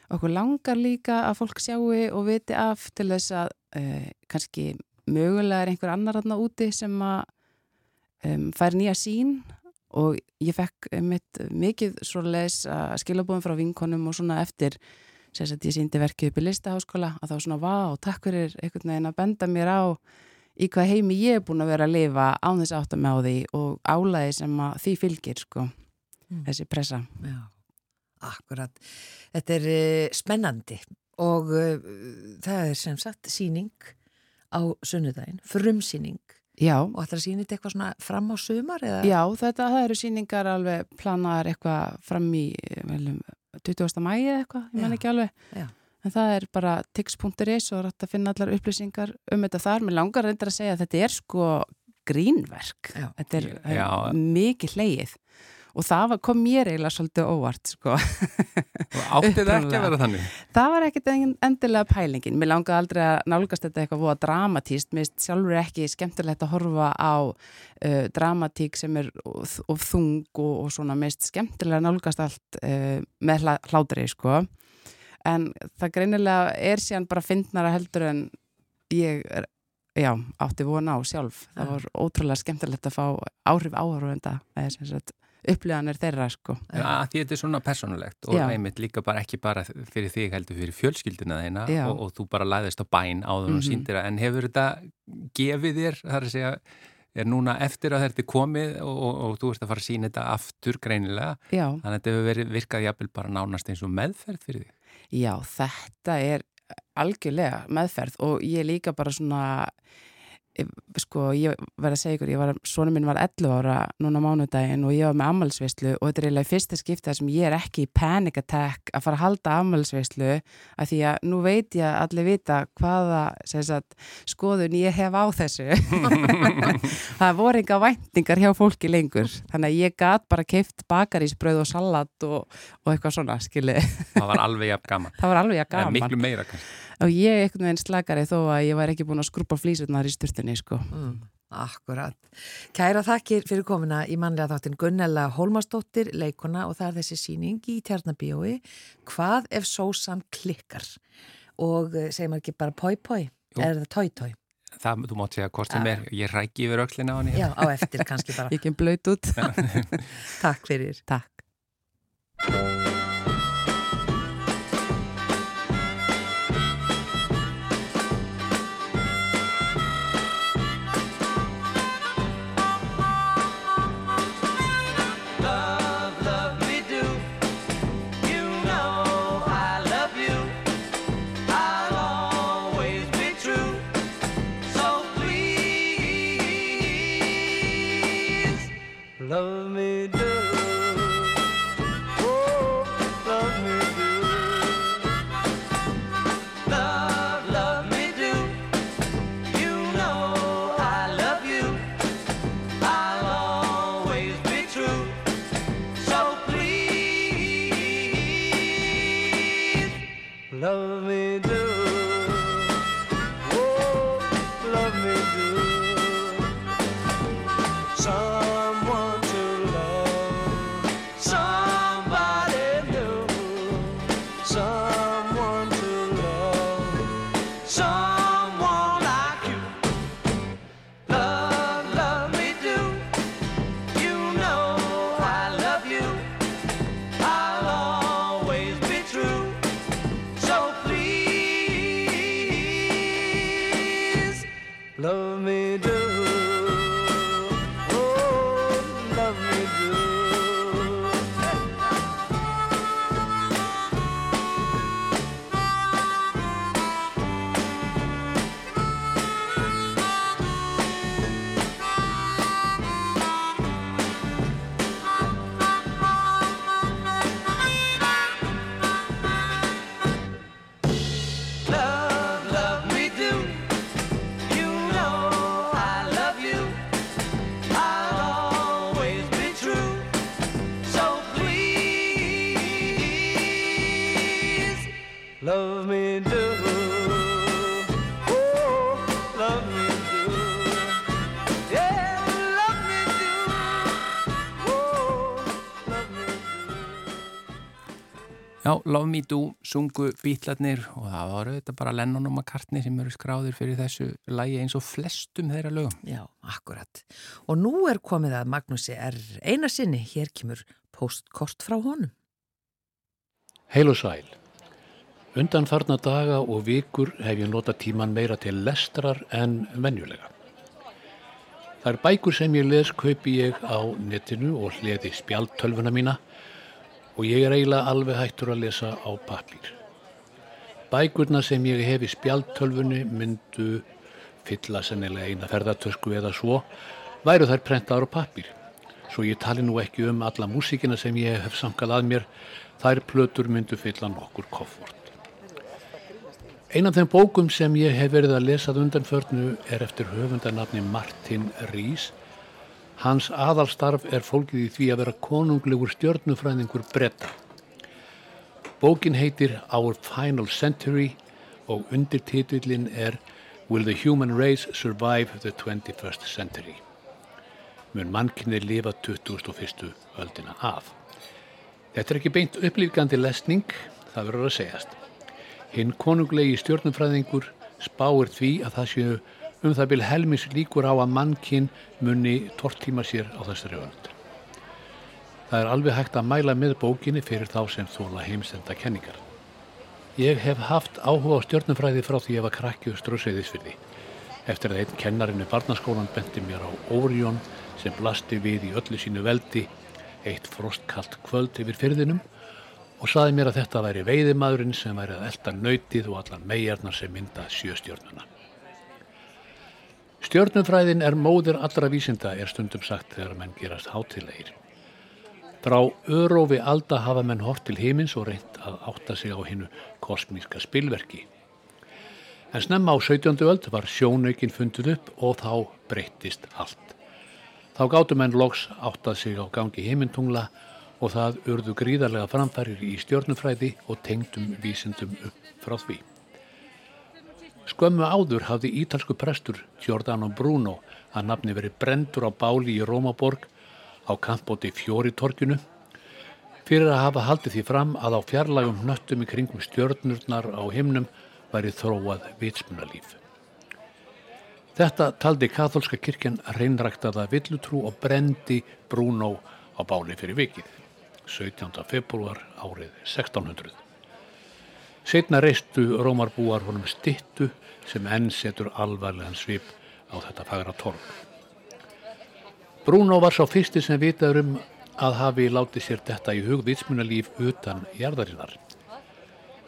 okkur langar líka að fólk sjáu og viti af til þess að uh, kannski mögulega er einhver annar aðna úti sem að um, fær nýja sín og ég fekk mitt mikið svoleiðis að skilabóðum frá vinkonum og svona eftir sem sagt ég síndi verkið upp í listaháskóla að þá svona vá, takk fyrir einhvern veginn að benda mér á í hvað heimi ég er búin að vera að lifa án þess með á því og álæði sem að því fylgir sko, Mm. þessi pressa. Já, akkurat. Þetta er uh, spennandi og uh, það er sem sagt síning á sunnudaginn, frumsýning Já, og ætlar að sína þetta eitthvað svona fram á sumar eða? já þetta það eru síningar alveg planaðar eitthvað fram í veljum, 20. mæi eða eitthvað, ég menn ekki alveg. já. En það er bara tix.is og rætt að finna allar upplýsingar um þetta þar. Mér langar reyndar að segja að þetta er sko grínverk. Já. Þetta er, er mikið hleið. Og það kom mér eiginlega svolítið óvart, sko. Og átti það ekki að vera þannig? Það var en- endilega pælingin. Mér langaði aldrei að nálgast þetta eitthvað voða dramatíst. Mér finnst sjálfur ekki skemmtilegt að horfa á uh, dramatík sem er of, of þung og, og svona mér finnst skemmtilega að nálgast allt uh, með hlátri, sko. En það greinilega er síðan bara fyndnara heldur en ég er, já, átti vona á sjálf. Það var ótrúlega skemmtilegt að fá áhrif áhörfenda eða sem sagt upplifanir þeirra, sko. Já, því þetta er svona persónulegt og einmitt líka bara ekki bara fyrir þig heldur fyrir fjölskylduna þeina og, og þú bara læðist á bæn og Mhm. síndir að en hefur þetta gefið þér, það er að segja er núna eftir að þetta er komið og, og, og þú ert að fara að sína þetta aftur greinilega, Já. þannig að þetta hefur verið virkað jafnvel bara nánast eins og meðferð fyrir þig Já, þetta er algjörlega meðferð og ég líka bara svona sko, ég verð að segja ykkur, ég var, svona minn var 11 ára núna mánudaginn og ég var með ammælsveislu og þetta er eiginlega fyrsta skipta sem ég er ekki í panic attack að fara að halda ammælsveislu að því að nú veit ég að allir vita hvaða sagt, skoðun ég hef á þessu. Það voru enga væntingar hjá fólki lengur þannig að ég gat bara keift bakarísbröð og salat og, og eitthvað svona, skilið það var alveg jafn gaman, það var alveg Eða gaman. miklu meira kannski og ég einhvern veginn slakari þó að ég var ekki búin að skrúpa flýsurnar í sturtunni sko. Mm, akkurat. Kæra þakkir fyrir komina í mannlega þáttin Gunnella Hólmarsdóttir, leikona og það er þessi síning í Tjarnabíói Hvað ef sósan klikkar? Og eh, segir maður ekki bara poi poi? Jú. Er það toi? það, þú mátt segja hvort sem Já. er, ég rækki yfir öxlina á henni Já, á eftir kannski bara. ég kem blöyt út Takk fyrir. takk love me. Já, Love Me Do sungu bítlarnir og það var auðvitað bara Lennon og McCartney sem eru skráðir fyrir þessu lægi eins og flestum þeirra lögum. Já, akkurat. Og nú er komið að Magnúsi er eina sinni, hér kemur postkort frá honum. Heil og sæl. Undan farna daga og vikur hef ég nota tíman meira til lestrar en venjulega. Það er bækur sem ég les kaupi ég á netinu og hliði spjaltölfuna mína og ég er eiginlega alveg hættur að lesa á pappír. Bækurna sem ég hef í spjaltölfunni myndu fylla sennilega eina ferðartösku eða svo, væru þær prentaðar á pappír. Svo ég tali nú ekki um alla músíkina sem ég hef samkað að mér, þær plötur myndu fylla nokkur koffort. Ein af þeim bókum sem ég hef verið að lesað undanförnu er eftir höfundanafni Martin Rees. Hans aðalstarf er fólkið í því að vera konunglegur stjörnufræðingur bretta. Bókin heitir Our Final Century og undirtitillin er Will the Human Race Survive the 21st Century? Mun mannkinni lifa 21. öldina af. Þetta er ekki beint upplýfgandi lesning, það verður að segjast. Hinn konunglegi stjórnumfræðingur spáir því að það séu um það byrj helmis líkur á að mannkinn muni tortíma sér á þessari öld. Það er alveg hægt að mæla með bókinni fyrir þá sem þóla heimsenda kenningar. Ég hef haft áhuga á stjórnumfræði frá því ég var krakki og ströðseiðisfyrði. Eftir að einn kennarinn í barnaskólan benti mér á Órión sem blasti við í öllu sínu veldi eitt frostkalt kvöld yfir fyrðinum og saði mér að þetta væri veiðimaðurinn sem væri að elda nöytið og allar megarnar sem mynda sjöstjörnuna. Stjörnumfræðin er móðir allra vísinda er stundum sagt þegar menn gerast hátilegir. Frá örófi alda hafa menn hort til himins og reynt að átta sig á hinnu kosmíska spilverki. En snemma á 17. öld var sjónaukinn fundið upp og þá breyttist allt. Þá gáttu menn loks áttað sig á gangi himintungla og það urðu gríðarlega framfærir í stjörnufræði og tengdum vísindum upp frá því. Skömmu áður hafði ítalsku prestur Giordano Bruno að nafni verið brendur á báli í Rómaborg á kampóti Fjóritorkinu fyrir að hafa haldið því fram að á fjarlægum hnöttum í kringum stjörnurnar á himnum væri þróað vitsmunalíf. Þetta taldi katholska kirkjan reynræktaða villutrú og brendi Bruno á báli fyrir vikið, 17. februar árið 1600. Setna reistu Rómarbúar honum stittu sem enn setur alvarlegan svip á þetta fagra torg. Bruno var sá fyrsti sem vitaður um að hafi látið sér þetta í hugvitsmunalíf utan jarðarinnar.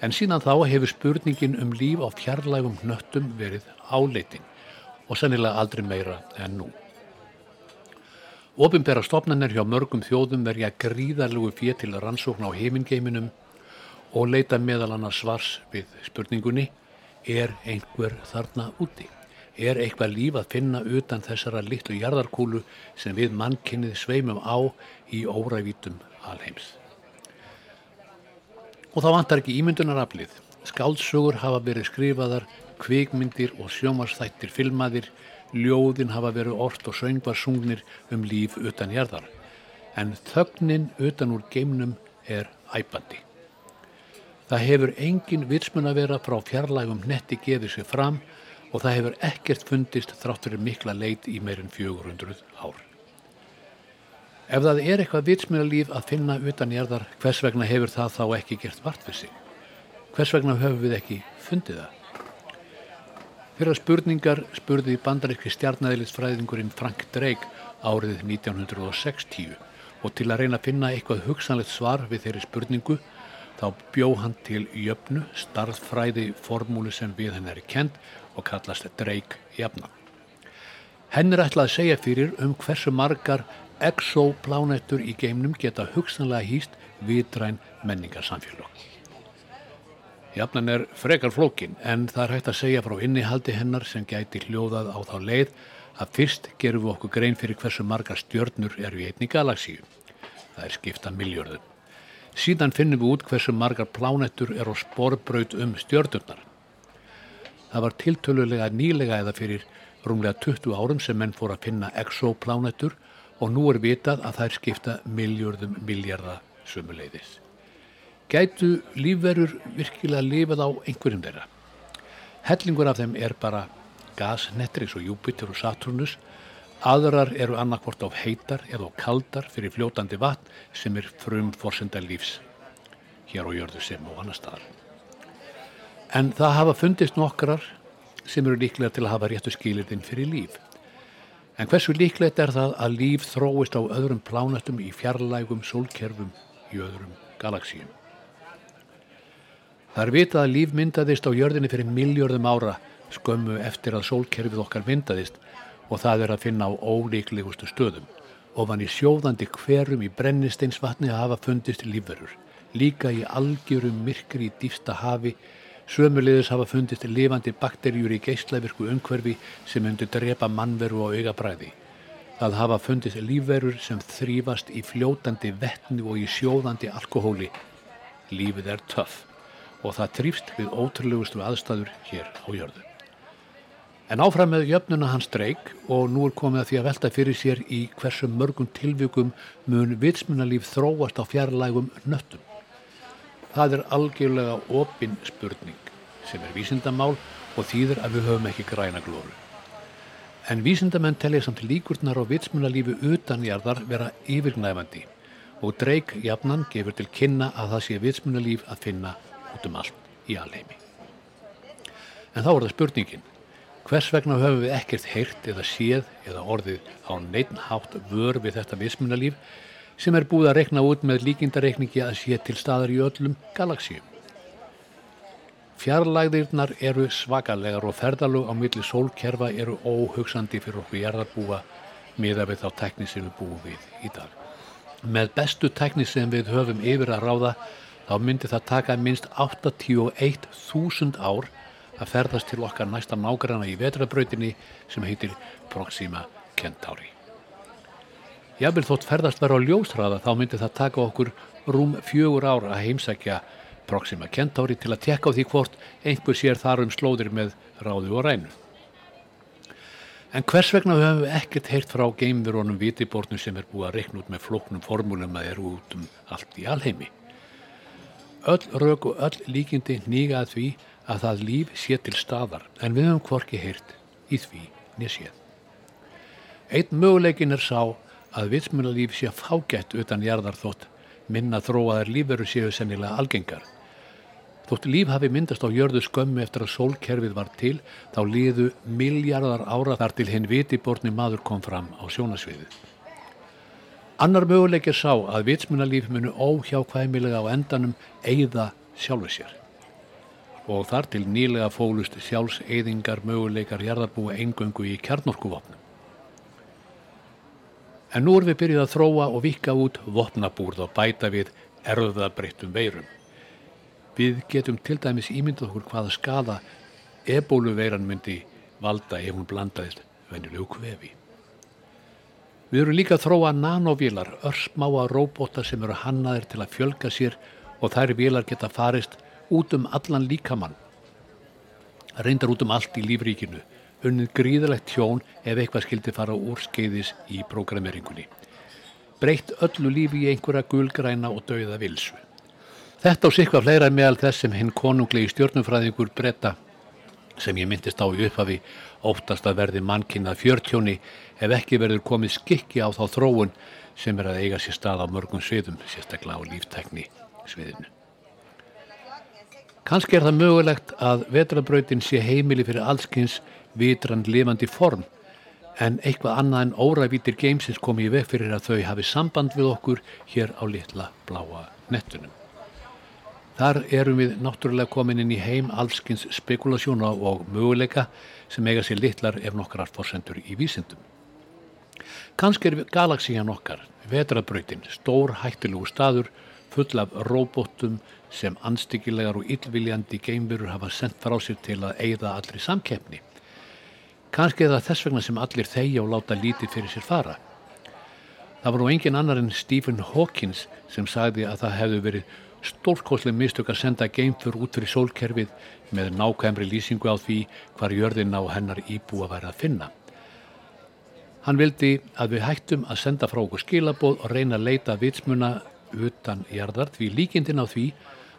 En síðan þá hefur spurningin um líf á fjarlægum hnöttum verið áleitin og sennilega aldrei meira en nú. Opinbera stopnarnir hjá mörgum þjóðum verja gríðarlegu fér til rannsókn á heimingeiminum og leita meðal annars svars við spurningunni er einhver þarna úti? Er eitthvað líf að finna utan þessara litlu jarðarkúlu sem við mannkynnið sveimum á í órævítum alheims? Og þá vantar ekki ímyndunaraflið. Skáldsögur hafa verið skrifaðar, kvikmyndir og sjómarsþættir filmaðir, ljóðin hafa verið orft og söngvarsungnir um líf utan jarðar. En þögnin utan úr geimnum er æpandi. Það hefur engin vitsmun að vera frá fjarlægum netti gefið sér fram og það hefur ekkert fundist þrátt fyrir mikla leit í meirinn 400 ár. Ef það er eitthvað vitsmunalíf að finna utan jarðar, hvers vegna hefur það þá ekki gert vart fyrir sig? Hvers vegna höfum við ekki fundið það? Þeirra spurningar spurði bandaríkri stjarnæðilisfræðingurinn Frank Drake árið 1960 og til að reyna að finna eitthvað hugsanlegt svar við þeirri spurningu þá bjó hann til jöfnu starðfræði formúli sem við henn er kent og kallast Drake jafna. Henn er ætlað að segja fyrir um hversu margar exoplánetur í geimnum geta hugsanlega hýst vitræn menningarsamfélag. Jafnan er frekar flókin en það er hægt að segja frá innihaldi hennar sem gæti hljóðað á þá leið að fyrst gerum við okkur grein fyrir hversu margar stjörnur eru í einni galaxíu. Það er skipta miljörðum. Síðan finnum við út hversu margar plánettur er á sporbraut um stjörnurnar. Það var tiltölulega nýlega eða fyrir rúmlega 20 árum sem menn fór að finna exoplánetur og nú er vitað að þær skipta miljörðum miljarda sumuleiðis. Gætu lífverur virkilega lifað á einhverjum þeirra? Hellingur af þeim er bara gasnettir eins og Júpiter og Saturnus, aðrar eru annarkvort á heitar eða á kaldar fyrir fljótandi vatn sem er frum forsenda lífs hér á jörðu sem og annar staðar. En það hafa fundist nokkrar sem eru líklega til að hafa réttu skilirinn fyrir líf. En hversu líklegt er það að líf þróist á öðrum plánatum í fjarlægum sólkerfum í öðrum galaxíum? Það er vitað að líf myndaðist á jörðinni fyrir miljörðum ára skömmu eftir að sólkerfið okkar myndaðist og það er að finna á ólíklegustu stöðum. Ofan í sjóðandi hverum í brennisteinsvatni hafa fundist lífverur. Líka í algjörum myrkri í dýfsta hafi Sömulegis hafa fundist lifandi bakterjur í geislavirku umhverfi sem undir drepa mannveru og augabræði. Það hafa fundist lífverur sem þrýfast í fljótandi vettni og í sjóðandi alkohóli. Lífið er töff og það trýfst við ótrúlegustu aðstæður hér á jörðu. En áfram með jöfnuna hans dreik og nú er komið að því að velta fyrir sér í hversu mörgum tilvíkum mun vitsmunalíf þróast á fjarlægum nöttum. Það er algjörlega opinn spurning sem er vísindamál og þýðir að við höfum ekki græna glóru. En vísindamenn telja samt líkurnar á vitsmunalífi utanjarðar vera yfirgnæfandi og dreik jafnan gefur til kynna að það sé vitsmunalíf að finna út um allt í alheimi. En þá er það spurningin, hvers vegna höfum við ekkert heyrt eða séð eða orðið á neittnhátt vör við þetta vitsmunalíf sem er búið að rekna út með líkindareikningi að sé til staðar í öllum galaxíum. Fjarlægðirnar eru svakalegar og ferðalög á milli sólkerfa eru óhugsandi fyrir okkur jarðarbúa miða við þá tekni sem við búum við í dag. Með bestu tekni sem við höfum yfir að ráða þá myndi það taka minst 81.000 ár að ferðast til okkar næsta nágranna í vetrabrautinni sem heitir Proxima Centauri. Jábel þótt ferðast vera á ljósraða þá myndi það taka okkur rúm fjögur ár að heimsækja Proxima Centauri til að tekka á því hvort einhver sér þar um slóðir með ráðu og rænu. En hvers vegna höfum við ekkert heyrt frá geimverunum vitibornum sem er búið að reikna út með flóknum formúlum að eru út um allt í alheimi? Öll rauk og öll líkindi nýga að því að það líf sé til staðar en við höfum hvorki heyrt í því nýsið. Einn möguleikin er sá að vitsmunalíf sé fágætt utan jarðar þótt minna þróaðar lífveru séu sennilega algengar. Þótt líf hafi myndast á jörðu skömmu eftir að sólkerfið var til, þá liðu miljardar ára þar til hinn vitiborni maður kom fram á sjónasviðu. Annar möguleikir sá að vitsmunalíf munu óhjákvæmilega á endanum eigða sjálfu sér. Og þar til nýlega fólust sjálfseyðingar möguleikar jarðarbúi eingöngu í kjarnorkuvopnum. En nú erum við byrjuð að þróa og vika út vopnabúrð og bæta við erðabreyttum veirum. Við getum til dæmis ímyndað okkur hvaða skada ebóluveiran myndi valda ef hún blandaðist venjulegu kvefi. Við erum líka að þróa nanovílar, örsmáa róbóta sem eru hannaðir til að fjölga sér og þær vílar geta farist út um allan líkamann. Reyndar út um allt í lífríkinu, unnið gríðalegt tjón ef eitthvað skildi fara úr skeiðis í prógrameringunni. Breytt öllu lífi í einhverja gulgræna og dauða vilsu. Þetta og sikvað fleira meðal þess sem hinn konunglegi stjórnumfræðingur breyta sem ég myndist á í upphafi óttast að verði mannkinnað fjörtjóni ef ekki verður komið skikki á þá þróun sem er að eiga sér stað á mörgum sviðum, sérstaklega á líftækni sviðinu. Kanski er það mögulegt að vetrabrautin sé heimili fyrir allskins vitran lifandi form en eitthvað annað en órævítir geimsins komi í veg fyrir að þau hafi samband við okkur hér á litla bláa nettunum. Þar erum við náttúrulega komin inn í heim allskins spekulasjóna og möguleika sem eiga sér litlar ef nokkrar fórsendur í vísindum. Kanski er galaxían okkar, vetrabrautin, stór hættilegu staður full af róbótum sem anstíkilegar og yllviljandi geimverur hafa sendt frá sér til að eigða allri samkeppni. Kanski það þess vegna sem allir þegja og láta lítið fyrir sér fara. Það var nú engin annar en Stephen Hawkins sem sagði að það hefðu verið stórkoslega mistök að senda geimfur út fyrir sólkerfið með nákvæmri lýsingu á því hvar jörðin á hennar íbúa væri að finna. Hann vildi að við hættum að senda frá okkur skilabóð og reyna að leita vitsmuna utan jarðar því líkindin á því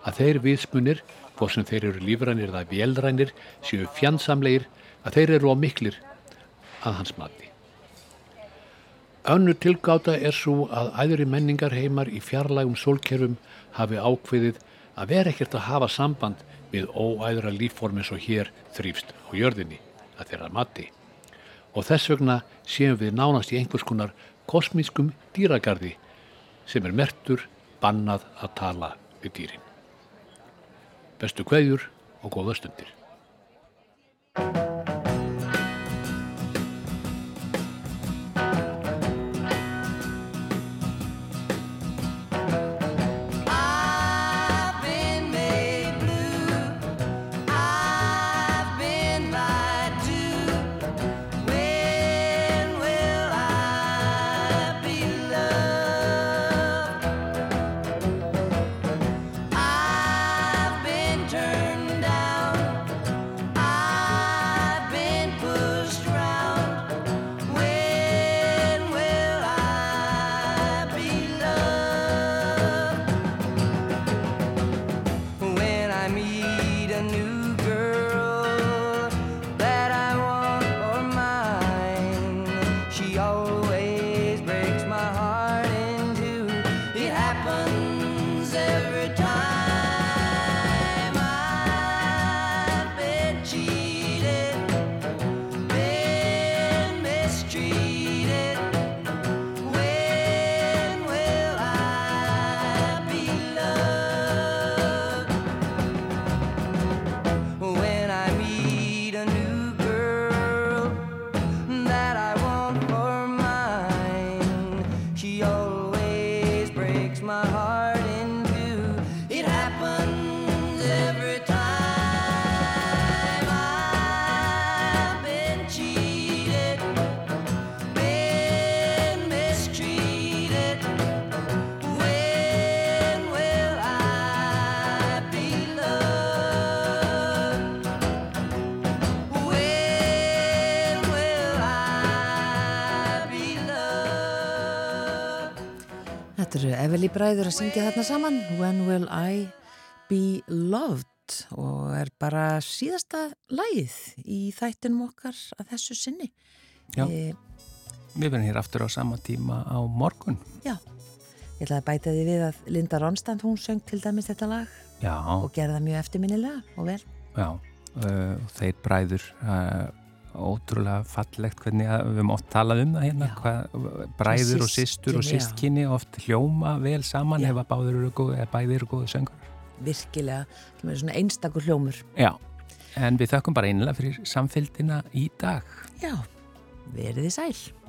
að þeir vitsmunir, hvort sem þeir eru lífrænir eða vélrænir, séu fjandsamleir, að þeir eru á miklir að hans mati. Önnu tilgáta er svo að æðri menningar heimar í fjarlægum sólkerfum hafi ákveðið að vera ekkert að hafa samband við óæðra lífform eins og hér þrýfst á jörðinni að þeirra mati. Og þess vegna séum við nánast í einhvers konar kosmískum dýragarði sem er mertur bannað að tala við dýrin. Bestu kveðjur og góða stundir. Þetta eru Eveli Bræður að syngja þarna saman When Will I Be Loved og er bara síðasta lagið í þættinum okkar að þessu sinni Já. e, Við verðum hér aftur á sama tíma á morgun. Já, ég ætlaði að bæta því við að Linda Ronstand hún söng til dæmis þetta lag Já, og gerði það mjög eftirminnilega og vel já. Uh, þeir bræður uh, ótrúlega fallegt hvernig við mátt talað um það hérna Já. hvað, bræður og systur og já. sístkinni oft hljóma vel saman Já. ef báður eru góð eða bæðir eru góðu söngur virkilega, sem er svona einstakur hljómur Já, en við þökkum bara einlega fyrir samfélgina í dag Já, verið þið sæl